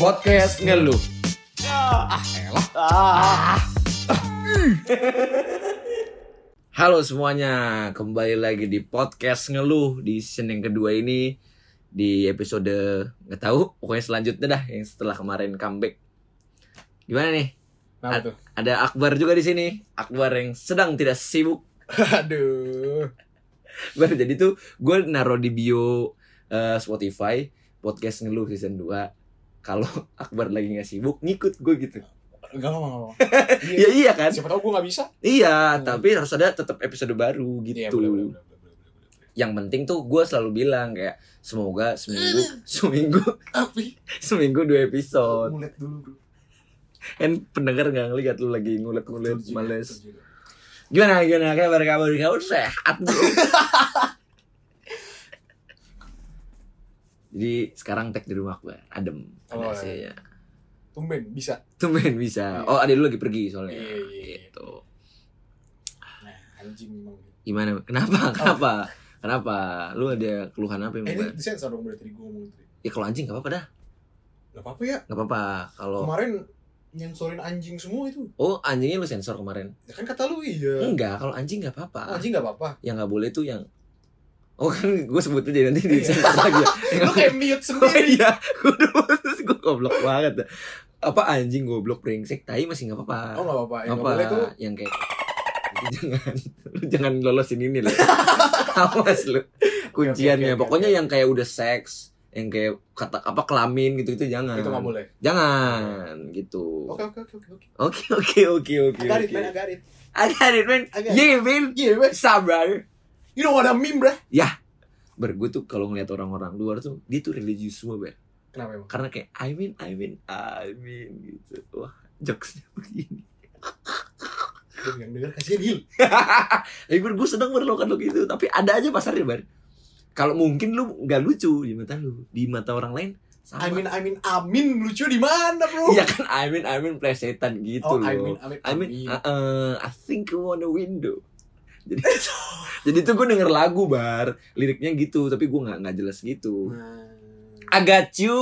podcast ngeluh. Ah, elah. Halo semuanya, kembali lagi di podcast ngeluh di season yang kedua ini di episode nggak tahu, pokoknya selanjutnya dah yang setelah kemarin comeback. Gimana nih? A- tuh? Ada Akbar juga di sini. Akbar yang sedang tidak sibuk. Aduh. Bar, jadi tuh gue naruh di bio eh, Spotify podcast ngeluh season 2 kalau Akbar lagi nggak sibuk ngikut gue gitu. Enggak apa apa. Ya iya kan? Siapa tahu gue nggak bisa. Iya, Hmm. tapi harus ada tetap episode baru gitu. Iya, boleh, boleh, boleh, boleh, boleh, boleh. Yang penting tuh gue selalu bilang kayak semoga seminggu seminggu Tapi seminggu dua episode. ngulet dulu, Bro. Kan pendengar nggak ngeliat lu lagi ngulet-ngulet males. Gimana gimana kabar kabar kabar sehat bro. Jadi sekarang tag di rumah gue, adem, Oh, ada iya. AC-nya. Tumben bisa. Tumben bisa. Iya. Oh, ada lu lagi pergi soalnya. Iya, iya, iya. Gitu. Nah, anjing memang. Gimana? Kenapa? Kenapa? Kenapa? Lu ada keluhan apa yang Eh, ini disensor dong berarti gue ngomong tadi. Ya kalau anjing gak apa-apa dah. Gak apa-apa ya. Gak apa-apa. Kalau Kemarin nyensorin anjing semua itu. Oh, anjingnya lu sensor kemarin. Ya kan kata lu iya. Enggak, kalau anjing gak Oh, apa-apa. anjing gak apa-apa. Yang nggak boleh tuh yang Oh kan gue sebut aja nanti Iya. di sensor lagi. ya. Lu kayak mute Oh sendiri. iya, gue udah putus, gue goblok banget. Apa anjing goblok brengsek, tai masih nggak apa-apa. Oh gak apa-apa. Yang Apa gak boleh tuh yang kayak jangan lu jangan lolosin ini loh. Awas lu. Kunciannya oke, oke, pokoknya oke. yang kayak udah seks, yang kayak kata apa kelamin gitu itu jangan. itu gak boleh. Jangan gitu. Oke oke oke oke oke. Oke oke oke oke. Agarit oke. man, agarit. I got it man. I got it. Yeah man. Iya, man. Sabar. You know what I mean, bruh? Ber, gue tuh kalau ngeliat orang-orang luar tuh dia tuh religius semua ber. Kenapa emang? Karena kayak I mean I mean I mean gitu. Wah jokesnya begini. Yang denger kasihan Hil. Tapi ber, gue sedang berlokan lo gitu. Tapi ada aja pasarnya ber. Kalau mungkin lu nggak lucu di mata lu, di mata orang lain sama. I mean, I mean, amin lucu di mana, bro? Iya kan I mean I mean plesetan gitu Oh, loh. I mean, I mean, I mean, amin. uh, uh, I think want a window. Jadi, jadi tuh gue denger lagu bar, liriknya gitu, tapi gue nggak nggak jelas gitu. Nah, I got you,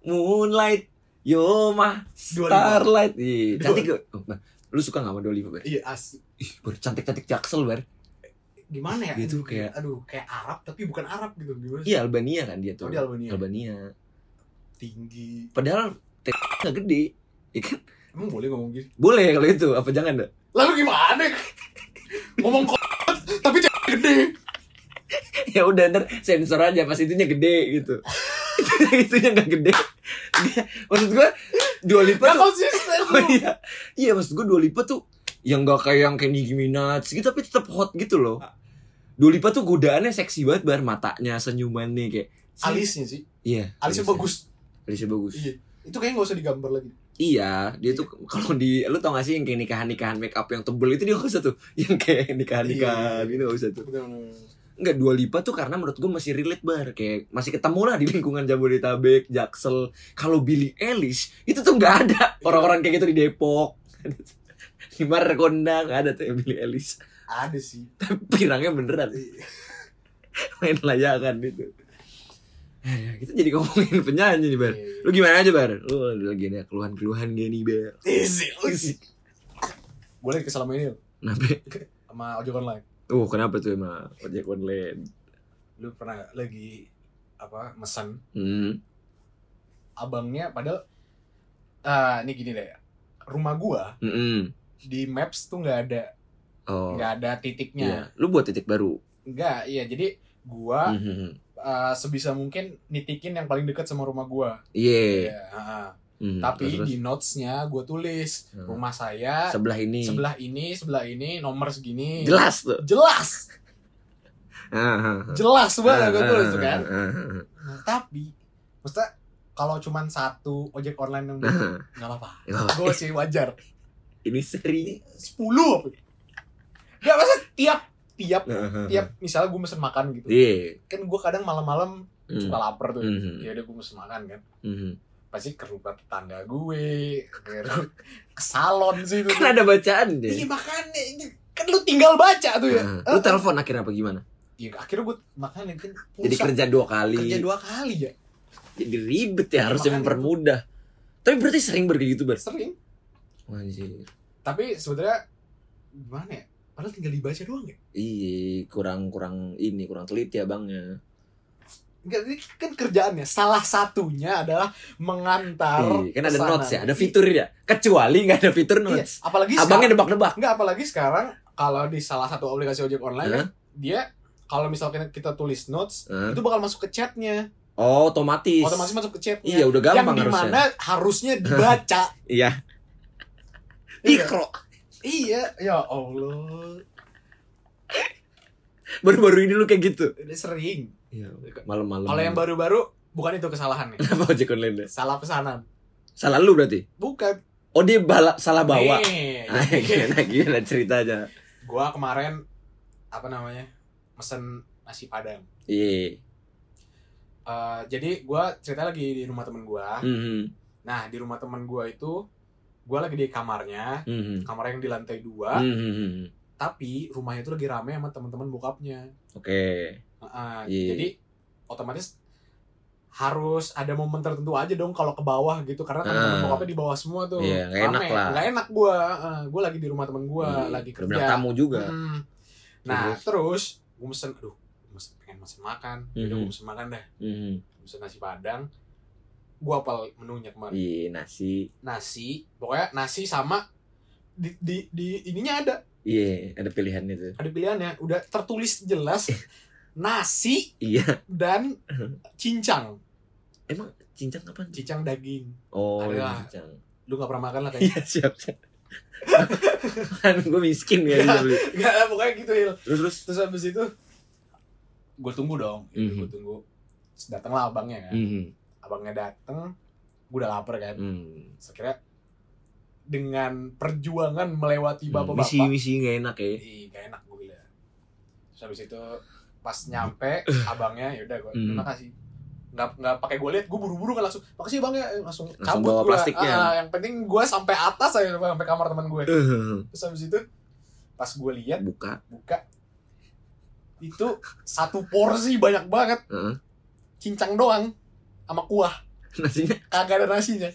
moonlight, yo mah starlight. Iya, cantik gak? Oh, Bar, lu suka gak sama Dua Lipa, Bar? Iya, as Ih, Bar, cantik-cantik jaksel, Bar. gimana ya? Dia tuh kayak- aduh, kayak Arab tapi bukan Arab gitu. Gimana? Iya, Albania kan dia tuh. Oh, di Albania. Albania. Tinggi. Padahal t- gak gede. Ya kan? Emang boleh ngomong gitu? Boleh kalau itu, apa jangan dah? Lalu gimana? Ngomong kok tapi cewek gede. ya udah ntar sensor aja pas itunya gede gitu. itunya gak gede. Maksud gua Dua Lipa Gak tuh konsisten Oh iya, iya maksud gue Dua Lipa tuh yang gak kayak yang kayak Nicki Minaj gitu tapi tetap hot gitu loh. Dua Lipa tuh godaannya seksi banget bar matanya senyumannya kayak. Alisnya sih. Iya. Alisnya bagus. Alisnya bagus. Iya. Itu kayaknya gak usah digambar lagi. Iya, dia tuh kalau di lu tau gak sih yang kayak nikahan-nikahan make up yang tebel itu dia gak usah tuh. Yang kayak nikahan-nikahan Iya. gitu gak usah tuh. Enggak Dua Lipa tuh karena menurut gue masih relate bar kayak masih ketemu lah di lingkungan Jabodetabek, Jaksel. Kalau Billie Eilish itu tuh nggak ada orang-orang kayak gitu di Depok. di Margonda nggak ada tuh yang Billie Eilish. Ada sih. pirangnya beneran main layangan itu kita jadi ngomongin penyanyi nih bar Iya. lu gimana aja bar lu lagi ada keluhan-keluhan gak nih bar Easy. easy. Boleh kesel sama ini kenapa sama ojek online. oh kenapa tuh emang ojek online Lu pernah lagi apa mesen hmm. abangnya padahal ah ini gini deh rumah gua Mm-mm. di maps tuh nggak ada oh nggak ada iya titiknya lu buat titik baru nggak iya jadi gua Mhm. Ah, sebisa mungkin nitikin yang paling dekat sama rumah gua. Iya. Iya, ah. Mhm. tapi Terus, di notesnya gua tulis Hmm. rumah saya sebelah ini. sebelah ini sebelah ini nomor segini. Jelas tuh. Jelas. Jelas banget Ah, tulis tuh kan. ah, ah, ah. Nah, tapi maksudnya kalau cuman satu ojek online yang nggak apa-apa. Gue sih wajar. Ini seri. 10 apa? Gak masa tiap tiap tiap misalnya gue mesen makan gitu iya kan gue kadang malam-malam Hmm. suka lapar tuh Mhm. ya udah gue mesen makan kan Mhm. pasti ke rumah tetangga gue ke, ke salon sih itu kan ada bacaan deh iya makanya kan lu tinggal baca tuh ya Ah, lu telepon akhirnya apa gimana Iya akhirnya gue makanya kan jadi kerja dua kali kerja dua kali ya Jadi ribet ya, Iya, harusnya mempermudah. Tapi berarti sering ber kayak gitu, Bar. Sering. Anjir. Tapi sebenarnya gimana ya? Padahal tinggal dibaca doang ya. Iya, kurang kurang ini, kurang teliti abangnya. Enggak, ini kan kerjaannya. Salah satunya adalah mengantar. Iya, kan ada pesanan. notes ya, ada fitur ya. Kecuali nggak ada fitur Iya, notes. apalagi Abangnya sekarang, debak-debak. enggak apalagi sekarang kalau di salah satu aplikasi ojek online Hah? kan, dia kalau misalkan kita tulis notes Hah? itu bakal masuk ke chatnya Oh, otomatis. otomatis masuk ke chatnya Iya, udah gampang yang harusnya. di mana harusnya dibaca Iya. Iya. Ikro. Iya ya allah Baru-baru ini lu kayak gitu. udah sering Iya, malam-malam. kalau yang baru-baru bukan itu kesalahannya Kenapa ojek online? salah pesanan Salah lu berarti? bukan Oh, dia bala, salah bawa. Nih, Ah, gimana, gimana ceritanya? gua kemarin apa namanya mesen nasi padang Iya. Eh, jadi gua cerita lagi di rumah temen gua Mhm. nah di rumah temen gua itu gua lagi di kamarnya Mhm. kamar yang di lantai dua Mhm. tapi rumahnya itu lagi rame sama teman-teman bokapnya Oke. Heeh, Iya. jadi otomatis harus ada momen tertentu aja dong kalau ke bawah gitu karena teman-teman Ah. bokapnya di bawah semua tuh Iya, nggak enak lah. nggak enak gua Heeh, gua lagi di rumah temen gua Iya, lagi udah kerja tamu juga. Mm. nah Terus? terus gua mesen aduh mesen, pengen mesen makan udah Mhm. gua mesen makan dah Mhm. mesen nasi padang gua apal menunya kemarin Iya, nasi. nasi pokoknya nasi sama di, di, di ininya ada Iya, ada pilihannya tuh. ada pilihannya udah tertulis jelas nasi Iya. dan cincang Emang cincang apa? cincang daging Oh, Ada. cincang. lu gak pernah makan lah kayaknya Iya, siap, siap. kan gue miskin ya bisa beli. Gak lah pokoknya gitu Hil Terus terus. terus habis itu gue tunggu dong Mhm. gue tunggu datanglah abangnya kan Mhm. Abangnya dateng gue udah lapar kan Hmm. sekira dengan perjuangan melewati Misi bapak-bapak misi nggak enak ya. Ih, gak enak gue bilang. Terus habis itu pas nyampe abangnya ya udah gue Hmm. terima kasih. Nggak nggak pakai gue lihat, gue buru-buru kan langsung. Makasih bang ya, langsung, Langsung cabut bawa gua. plastiknya. Ah, yang penting gue sampai atas aja sampai kamar teman gue. Terus habis itu pas gue lihat Buka. buka itu satu porsi banyak banget Heeh. cincang doang sama kuah Nasinya kagak ada nasinya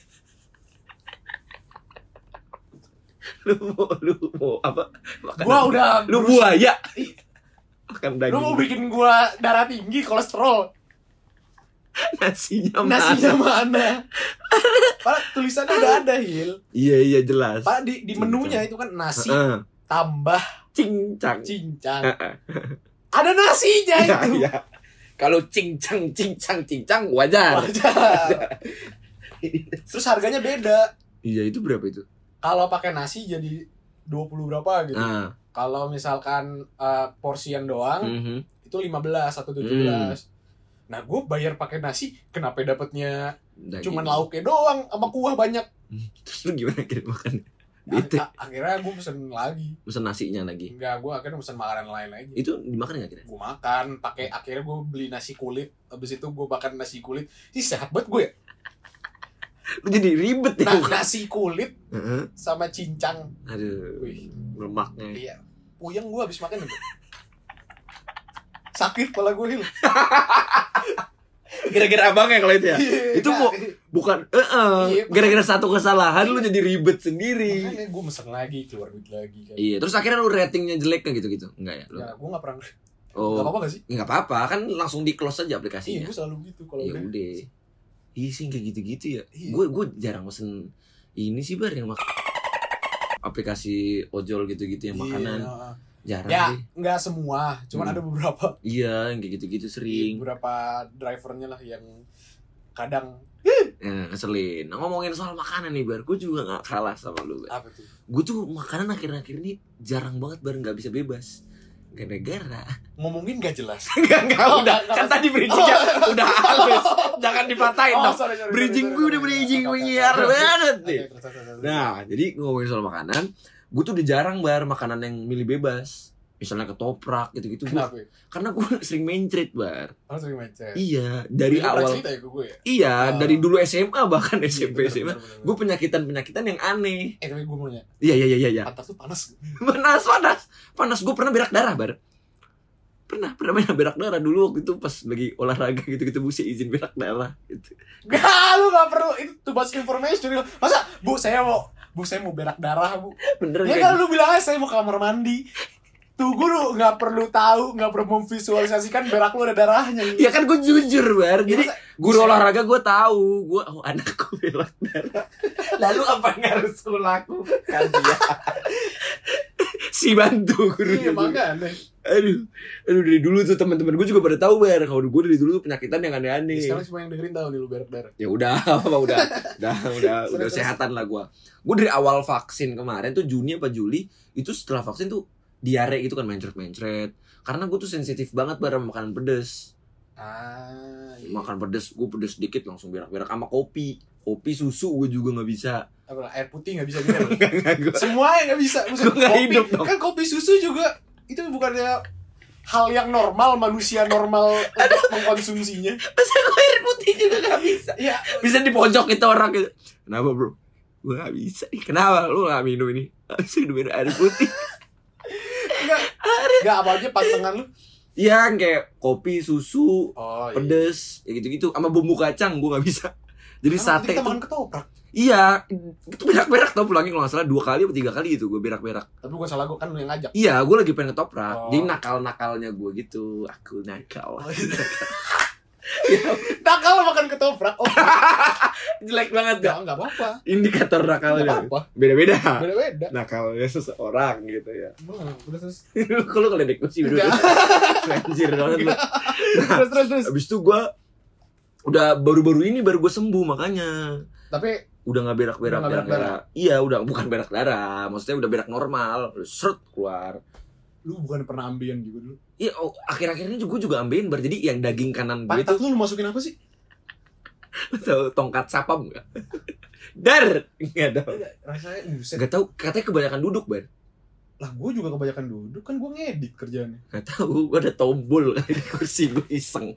lu mau lu mau apa? Makan gua udah lu buaya. Makan lu mau bikin gua darah tinggi kolesterol nasinya nasinya mana? mana Padahal tulisannya udah ada Hil Iya iya jelas. Padahal di, di Cincang. menunya itu kan nasi Heeh. tambah cincang. cincang ada nasinya Iya, itu iya. Kalau cincang cincang cincang wajar. Wajar. terus harganya beda Iya itu berapa itu? kalau pakai nasi jadi 20 berapa gitu Nah, kalau misalkan eh, porsian doang mhm. itu 15 atau 17 nah gue bayar pakai nasi kenapa dapetnya cuman lauknya doang sama kuah banyak Terus lu gimana kira makan? Nah, Bete. akhirnya gue pesen lagi Pesen nasinya lagi. enggak gue akhirnya pesen makanan lain lagi Itu dimakan nggak kira? gue makan pakai akhirnya gue beli nasi kulit habis itu gue makan nasi kulit sih sehat banget gue ya Lu jadi ribet ya. nah, bukan? nasi kulit Heeh. sama cincang Aduh, wih lemaknya. iya puyeng gue habis makan sakit kepala gue hil Gara-gara abangnya kalau itu ya. Itu mau- Bukan, eh Iya, gara-gara satu kesalahan lu jadi ribet sendiri. makanya gue mesen lagi keluar duit lagi kan Iya, terus akhirnya lu ratingnya jelek kan gitu-gitu? Enggak ya? Lu? ya gue gak pernah Oh, gak apa-apa gak sih nggak apa-apa, kan langsung di close aja iya aplikasinya. gue selalu gitu kalau Ya udah udah. Iya sih kayak gitu-gitu ya. Iya. Gue gue jarang pesen ini sih bar yang mak aplikasi ojol gitu-gitu yang makanan. Iya. Jarang ya deh. nggak semua cuman Hmm. ada beberapa Iya, yang kayak gitu-gitu sering. beberapa drivernya lah yang kadang Ya, ngeselin. Nah, ngomongin soal makanan nih, Bar. Gue juga gak kalah sama lu, Bar. apa tuh Gue tuh makanan akhir-akhir ini jarang banget, Bar. Gak bisa bebas. Gara-gara. ngomongin gak jelas Enggak, enggak, Oh, udah. nggak, Kan nggak. tadi bridgingnya udah halus. Jangan dipatahin dong. Oh, sorry, sorry, Bridging gue udah bridging menyiar oke. banget nih. Nah, jadi ngomongin soal makanan, gue tuh udah jarang bar makanan yang milih bebas. Misalnya ketoprak gitu-gitu. Kenapa karena gue sering main trade bar. Harus sering CS. Iya, dari pernah awal. ya ke gue ya Iya, Ah. dari dulu SMA bahkan SMP Iya, bener, SMA. bener, bener, Gue bener. penyakitan-penyakitan yang aneh. eh tapi gue mau nanya Iya, iya, iya, iya. pantat tuh panas Panas, panas. Panas, gue pernah berak darah bar. pernah pernah main berak darah dulu waktu itu pas lagi olahraga gitu gitu busi izin berak darah gitu. Gak, lu gak perlu itu too much information. Masa, bu saya mau bu saya mau berak darah bu. Bener Ya kan lu bilang aja saya mau kamar mandi. Tuh gue lu gak perlu tahu, gak perlu memvisualisasikan berak lu ada darahnya. Ya kan gue jujur bar Ya, Jadi masa- guru olahraga gue tahu. Gue oh anakku berak darah. Lalu apa yang harus gue lakukan ya Si bantu gurunya Iya, makanya. Aduh. Aduh dari dulu tuh teman-teman gue juga pada tahu bar Kalau gue dari dulu tuh penyakitan yang aneh-aneh. Sekarang semua yang dengerin tahu nih lu berak darah. ya udah apa udah. Udah udah udah sehatan lah gua. Gua dari awal vaksin kemarin tuh Juni apa Juli itu setelah vaksin tuh diare itu kan mencret mencret karena gua tuh sensitif banget bar sama makanan pedes Ah, iya. makan pedes gua pedes dikit langsung berak berak sama kopi kopi susu gua juga nggak bisa Apa, air putih gak bisa? Gua- semua yang gak bisa. Maksud, nggak kopi, hidup dong. Kan kopi susu juga itu bukannya hal yang normal manusia normal untuk mengkonsumsinya. masa gua air putih juga nggak bisa Ya, bisa di pojok itu orang gitu kenapa bro gua nggak bisa nih kenapa lu nggak minum ini harus minum air putih. Enggak apa aja pasangan lu. Iya kayak kopi susu Oh, iya. pedes ya gitu-gitu sama bumbu kacang gue nggak bisa jadi Karena sate kita itu makan ketoprak. iya itu berak-berak tau pulangnya kalau nggak salah dua kali atau tiga kali itu gue berak-berak Tapi bukan salah gue kan lu yang ngajak. iya gue lagi pengen ketoprak Oh. jadi nakal-nakalnya gue gitu aku nakal Nakal makan ketoprak. Oh, jelek banget gak? enggak apa-apa. indikator Enggak nakalnya. apa-apa. beda-beda. Beda-beda. nakalnya seseorang gitu ya. Hmm, Terus terus. Lu kalau keledek gue sih anjir banget lu. Terus terus terus. abis itu gue udah baru-baru ini baru gue sembuh makanya. Tapi udah nggak berak berak Udah berak iya udah bukan berak darah maksudnya udah berak normal. Udah seret keluar. Lu bukan pernah ambeien juga dulu. iya oh, akhir-akhir ini juga juga ambeien bar. Jadi yang daging kanan gue itu lu lu masukin apa sih? Tahu tongkat sapam nggak dar nggak tahu Rasanya buset. tahu katanya kebanyakan duduk bar Lah gue juga kebanyakan duduk kan gue ngedit kerjaannya. nggak tahu gue ada tombol di kursi gue iseng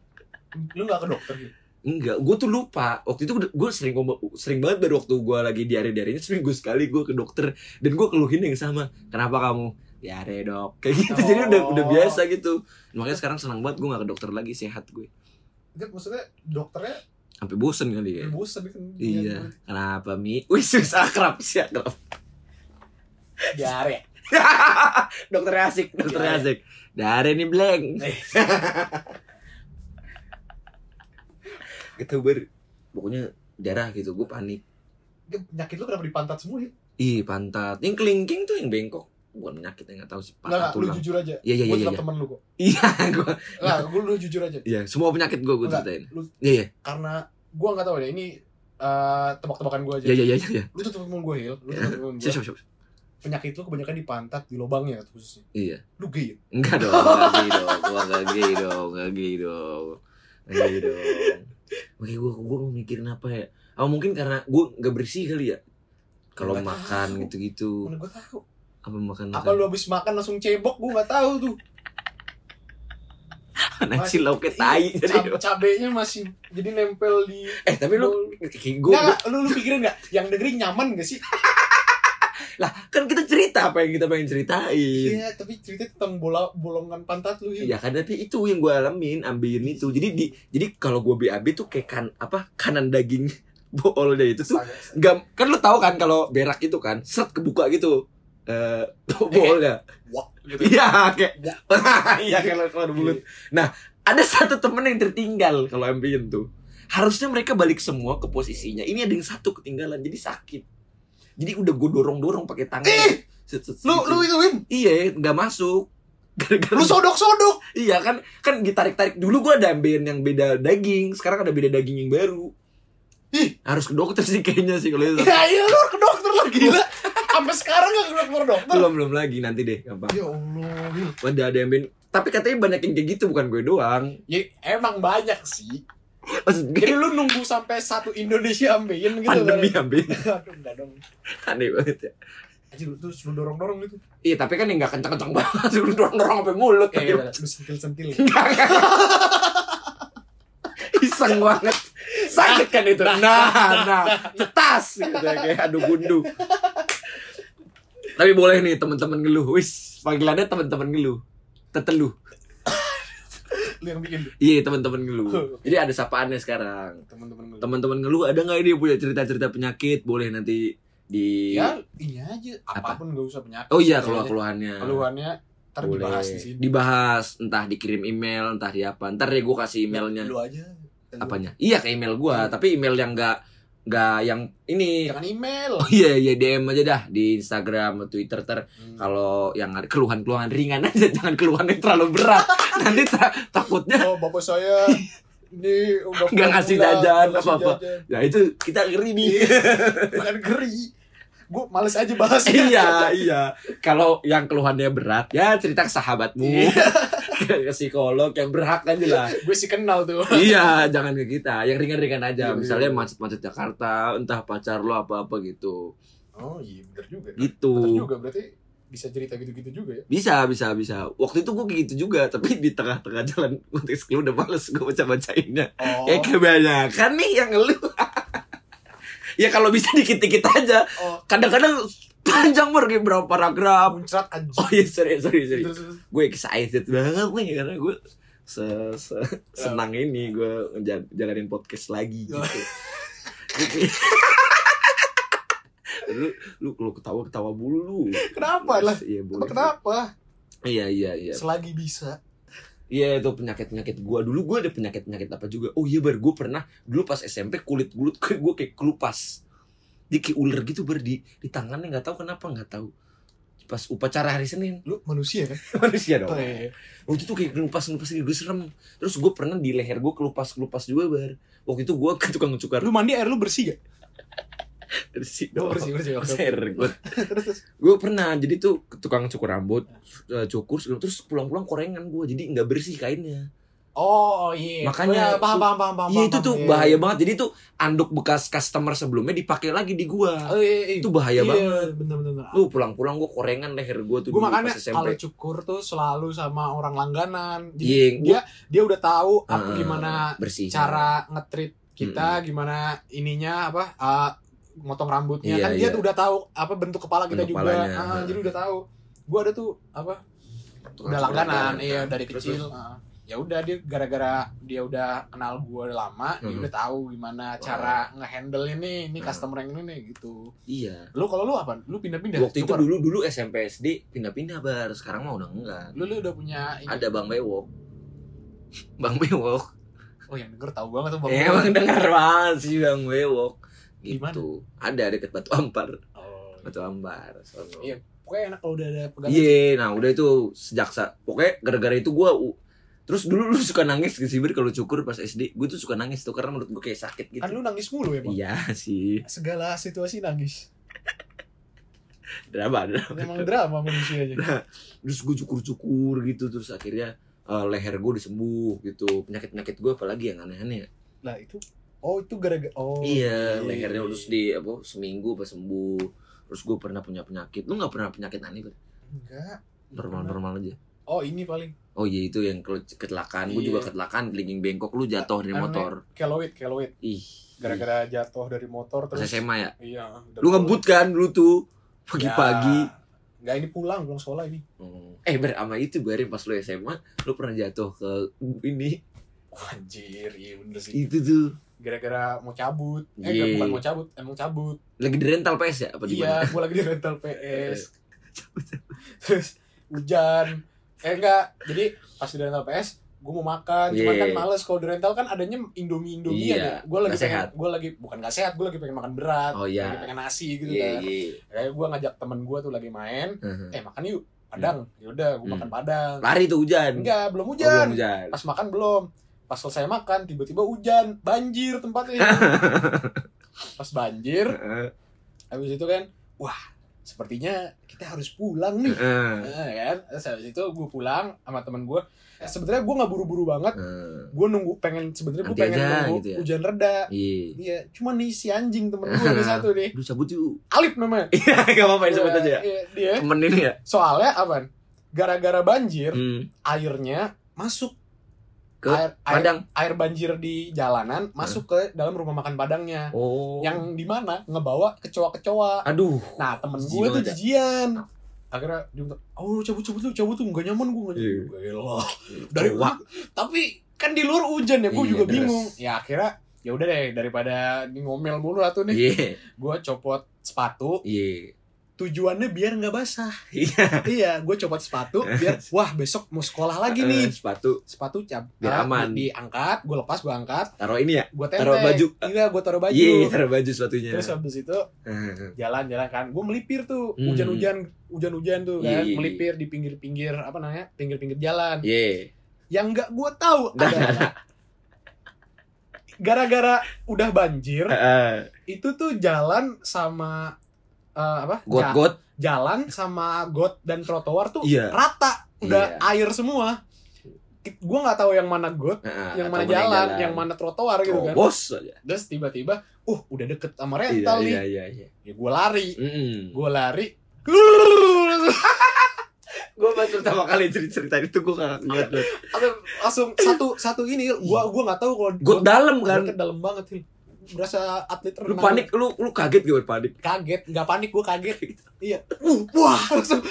Lu gak ke dokter gitu? Enggak, gue tuh lupa. Waktu itu gue sering sering banget baru waktu gue lagi diare-diarenya seminggu sekali gue ke dokter dan gue keluhin yang sama. Kenapa kamu diare dok? Kayak gitu. Jadi udah udah Oh. biasa gitu. Makanya sekarang senang banget gue gak ke dokter lagi sehat gue. Enggak maksudnya dokternya Sampai bosen kali ya. bosan kan. Iya. Kenapa Mi? Wih susah akrab sih akrab. Diare. dokter asik, dokter Iya. asik. Dari nih blank. Gitu ber. Pokoknya darah gitu, gue panik. Penyakit lu kenapa di pantat semua ya? Ih pantat, yang kelingking tuh yang bengkok bukan penyakit yang nggak tahu sih patah lu tulang. jujur aja. Iya iya Gue iya tetap iya. temen lu kok. Iya gue, Enggak, gue lu jujur aja. iya semua penyakit gue gue ceritain. lu Iya iya karena gue nggak tahu deh ini eh, tebak-tebakan gue aja. iya iya iya iya. Lu tuh temen gue Hil, lu tuh temen gue. Siap siap siap. Penyakit lu kebanyakan di pantat, di lubangnya khususnya. Iya. Lu gay ya? Enggak dong, enggak gay dong, gua enggak gay dong, enggak gay dong, enggak gay dong. Oke gue gue mau mikirin apa ya? Oh mungkin karena gue nggak bersih kali ya. Kalau makan gitu-gitu, Mana gue tahu. Apa makan Apa lu habis makan langsung cebok? Gue nggak tahu tuh. nasi lauknya tai jadi. cab- cabenya masih jadi nempel di Eh tapi lu Gue, gue lu, lu pikirin gak? Yang dengerin nyaman gak sih? lah kan kita cerita apa yang kita pengen ceritain. Iya, tapi cerita tentang bola bolongan pantat lu Ya kan tapi itu yang gue alamin ambilin itu. Jadi di jadi kalau gue BAB tuh kayak kan apa kanan daging bolnya itu tuh nggak kan lu tahu kan kalau berak itu kan set kebuka gitu eh bolnya. Wah, gitu. Iya kayak iya kalau keluar mulut. Nah ada satu temen yang tertinggal kalau ambien tuh. Harusnya mereka balik semua ke posisinya. Ini ada yang satu ketinggalan jadi sakit. Jadi udah gue dorong dorong pakai tangan. Set, set, Lu gitu. lu ituin. iya nggak masuk. Gara-gara Lu sodok-sodok. Iya kan kan ditarik-tarik dulu gua ada ambeien yang beda daging, sekarang ada beda daging yang baru. Ih. harus ke dokter sih kayaknya sih kalau itu. Ya iya lu ke dokter lah gila. Sampai sekarang gak ke dokter dokter. belum belum lagi nanti deh gampang. Ya Allah. Ada ada ambeien tapi katanya banyak yang kayak gitu bukan gue doang. Ya emang banyak sih. Maksud gue Jadi lu nunggu sampai satu Indonesia ambeien gitu pandemi kan? ambeien Aduh enggak dong. aneh banget ya. Aja lu terus lu dorong-dorong gitu. Iya tapi kan yang nggak kencang-kencang banget, lu dorong-dorong sampai mulut. Eh, iya, lu sentil-sentil. Enggak, enggak. Iseng banget. Sakit kan itu. Nah, nah, cetas gitu ya, kayak adu gundu. Tapi boleh nih teman-teman ngeluh. Wis, panggilannya teman-teman ngeluh. Teteluh. lu yang bikin. Iya teman-teman ngeluh. Jadi ada sapaannya sekarang. Teman-teman lu. Teman-teman ngeluh ada nggak ini punya cerita-cerita penyakit boleh nanti di Ya, ini aja Apa? apa pun gak usah penyakit. Oh iya keluh keluhannya. Keluhannya ntar Boleh. dibahas di sini. Dibahas, entah dikirim email, entah di apa. Ntar deh gue kasih emailnya. Lu aja. Lu. Apanya? Iya ke email gua, Hmm. tapi email yang nggak nggak yang ini. Jangan email. Oh iya iya DM aja dah di Instagram atau Twitter ter Hmm. kalau yang ada keluhan-keluhan ringan aja jangan keluhan yang terlalu berat. Nanti ta- takutnya Oh, bapak saya ini udah Nggak ngasih jajan, apa-apa. jajan. ya itu kita ngeri nih. Bukan geri. Gue males aja bahas. iya iya. Kalau yang keluhannya berat ya cerita ke sahabatmu. ke psikolog yang berhak aja lah. Gue sih kenal tuh. iya, jangan ke kita. Yang ringan-ringan aja. Iya, Misalnya iya. macet-macet Jakarta, entah pacar lo apa-apa gitu. Oh iya bener juga. Gitu. Bener juga berarti bisa cerita gitu-gitu juga ya. Bisa, bisa, bisa. Waktu itu gue gitu juga, tapi di tengah-tengah jalan konteks lu udah males gue baca-bacainnya. Oh. Ya kebanyakan nih yang ngeluh. ya kalau bisa dikit-dikit aja. Oh, Kadang-kadang panjang kayak berapa paragraf. muncrat anjing. Oh iya, sorry, sorry, sorry. Gue excited banget nih karena gue se, se- senang ini gue jalanin podcast lagi gitu. lu lu lu ketawa ketawa bulu lu Kenapa lah? iya boleh kenapa? iya iya iya Selagi bisa. Iya itu penyakit penyakit gua dulu gua ada penyakit penyakit apa juga. Oh iya bar gua pernah dulu pas SMP kulit kulit gue kayak kelupas. Dia kayak ular gitu ber di di tangannya nggak tahu kenapa nggak tahu. Pas upacara hari Senin Lu manusia kan? manusia dong. Oh, iya. Waktu itu kayak kelupas kelupas gitu gue serem. Terus gue pernah di leher gue kelupas kelupas juga bar. Waktu itu gue ke tukang cukur Lu mandi air lu bersih gak? bersih Oh, dong. bersih, bersih. Ser, gue terus, gue pernah jadi tuh tukang cukur rambut eh, cukur terus pulang-pulang korengan gue jadi nggak bersih kainnya Oh, iya. Makanya Oh, iya, paham, paham, paham, paham. Iya itu tuh iya. bahaya banget. Jadi tuh anduk bekas customer sebelumnya dipakai lagi di gua. Oh, iya, iya. Itu bahaya Iya, banget. Bener, bener. Lu pulang-pulang gua korengan leher gua tuh dulu makanya kalau cukur tuh selalu sama orang langganan. Jadi Iya, dia dia udah tahu apa Eh, gimana bersih. cara ngetrit kita, gimana ininya apa eh, motong rambutnya Iya, kan dia iya. tuh udah tahu apa bentuk kepala kita Bentuk juga. kepalanya, Ah, heeh. jadi udah tahu. Gue ada tuh apa Tukang udah langganan, iya dari Terus, kecil. terus. Ah. Ya udah dia gara-gara dia udah kenal gue lama, dia Mhm. udah tahu gimana cara ngehandle ini, ini Mhm. customer yang ini nih gitu. Iya. Lu kalau lu apa? Lu pindah-pindah. Waktu itu dulu dulu SMP SD pindah-pindah bar. Sekarang mah udah enggak. lu lu udah punya ini. Ada Bang Bewok. Bang Bewok. Oh yang denger tahu banget tuh Bang. Eh, Emang dengar banget sih Bang Bewok. Gitu. Ada deket Batu Ampar. Oh, Batu Ampar. sono. Iya. Pokoknya enak kalau udah ada pegangan. Iya, nah udah itu sejak sa pokoknya gara-gara itu gua u- terus dulu lu suka nangis ke Sibir kalau cukur pas SD. Gue tuh suka nangis tuh karena menurut gue kayak sakit gitu. Kan lu nangis mulu ya, Bang? Iya sih. Segala situasi nangis. Drama, drama. Memang drama manusianya. Terus gue cukur-cukur gitu terus akhirnya eh, leher gue disembuh gitu. Penyakit-penyakit gue apalagi yang aneh-aneh. ya? Lah itu Oh, itu gara-gara Oh. iya, lehernya terus di apa seminggu pas sembuh. Terus gue pernah punya penyakit. Lu nggak pernah penyakit aneh, Ber? Enggak. Normal-normal aja. Oh, ini paling Oh iya itu yang ke- kecelakaan. Gue juga Iya. kecelakaan gelinging bengkok. Lu jatuh dari motor. keloid, keloid. Ih. Gara-gara jatuh dari motor terus. SMA ya. Iya. Lu ngebut kan dulu tuh pagi-pagi. Ya. Enggak ini pulang, pulang sekolah ini. Hmm. Eh ber sama itu barin pas lu SMA, lu pernah jatuh ke ini anjir, iya bener sih. itu tuh Gara-gara mau cabut. Eh, enggak, bukan mau cabut, emang cabut. lagi di rental PS ya apa di Iya, gue lagi di rental PS. Terus hujan. Eh enggak, jadi pas di rental PS gue mau makan, cuman Iya. kan males kalau di rental kan adanya Indomie Indomie Iya, aja. Gue lagi nggak pengen, sehat. gue lagi bukan gak sehat, gue lagi pengen makan berat, Oh, iya. lagi pengen nasi gitu Iya kan. iya. Kayak gue ngajak temen gue tuh lagi main, Heeh. eh makan yuk padang. Yaudah, gue Hmm. makan padang. Lari tuh hujan. Enggak, belum Oh, hujan. belum hujan. Pas makan belum. Pas selesai makan, tiba-tiba hujan, banjir tempatnya. Pas banjir, Heeh. habis itu kan, wah, sepertinya kita harus pulang nih. Heeh. Nah, kan, terus habis itu gue pulang sama temen gue. Eh, sebenarnya gue nggak buru-buru banget. Heeh. Gue nunggu pengen sebenarnya gue pengen aja, nunggu gitu ya. hujan reda. Iya. Iya, cuma nih si anjing temen gue nih satu nih. Lu cabut yuk. Alip namanya. Iya, enggak apa-apa disebut aja ya. Dia. Temen ini ya. Soalnya apa? Gara-gara banjir, Hmm. airnya masuk Ke air, air, Padang. air banjir di jalanan masuk ke dalam rumah makan padangnya. Oh. Yang di mana ngebawa kecoa-kecoa. aduh. Nah, temen gue tuh jijian. Akhirnya dia bilang, oh cabut cabut lu cabut tuh nggak nyaman gue Iya. nyaman. Gila. Dari Kecoa. tapi kan di luar hujan ya gue Iya, juga bingung ya akhirnya ya udah deh daripada ngomel mulu lah tuh nih Iya. gue copot sepatu Iya. Tujuannya biar nggak basah Iya. iya gue copot sepatu biar wah besok mau sekolah lagi nih Eh, sepatu sepatu cap Biar aman. di- diangkat gue lepas gue angkat taruh ini ya. gue tempel Taruh baju. iya gue taruh baju Iya, taruh baju sepatunya. terus habis itu Eh, jalan-jalan kan gue melipir tuh Hmm. hujan-hujan hujan-hujan tuh kan Iya. melipir di pinggir-pinggir apa namanya pinggir-pinggir jalan Iya. yang nggak gue tahu Nah. adalah gara-gara udah banjir Heeh. itu tuh jalan sama eh, apa Ja- Got-got. jalan sama got dan trotoar tuh Iya. rata udah Iya. air semua gue nggak tahu yang mana got Heeh, yang mana jalan, yang mana trotoar gitu kan Terobos aja. terus tiba-tiba uh udah deket sama rental nih iya, iya, iya. ya gue lari Mm-mm. gue lari Gue pas pertama kali cerita, cerita itu gue gak ngeliat langsung satu satu ini gua gua nggak tahu kalau Got dalam kan. kan dalam banget sih berasa atlet Lu panik, lu lu kaget gitu panik. kaget nggak panik gua kaget. Iya. Uh, wah langsung.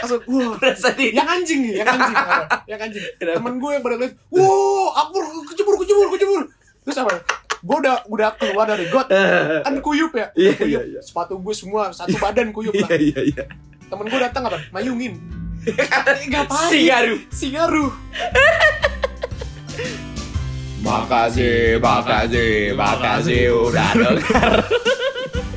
Langsung wah. Berasa di yang anjing nih yang anjing yang anjing. Temen gue yang pada lihat wow aku kecebur kecebur kecebur. Terus apa gue udah udah keluar dari got. Kan kuyup ya? Iya, kuyup. iya, iya. sepatu gue semua satu badan kuyup lah. Iya, iya, iya. temen gue datang apa? Mayungin. Ngapain? Singaru. singaru Makasih, makasih, makasih udah denger.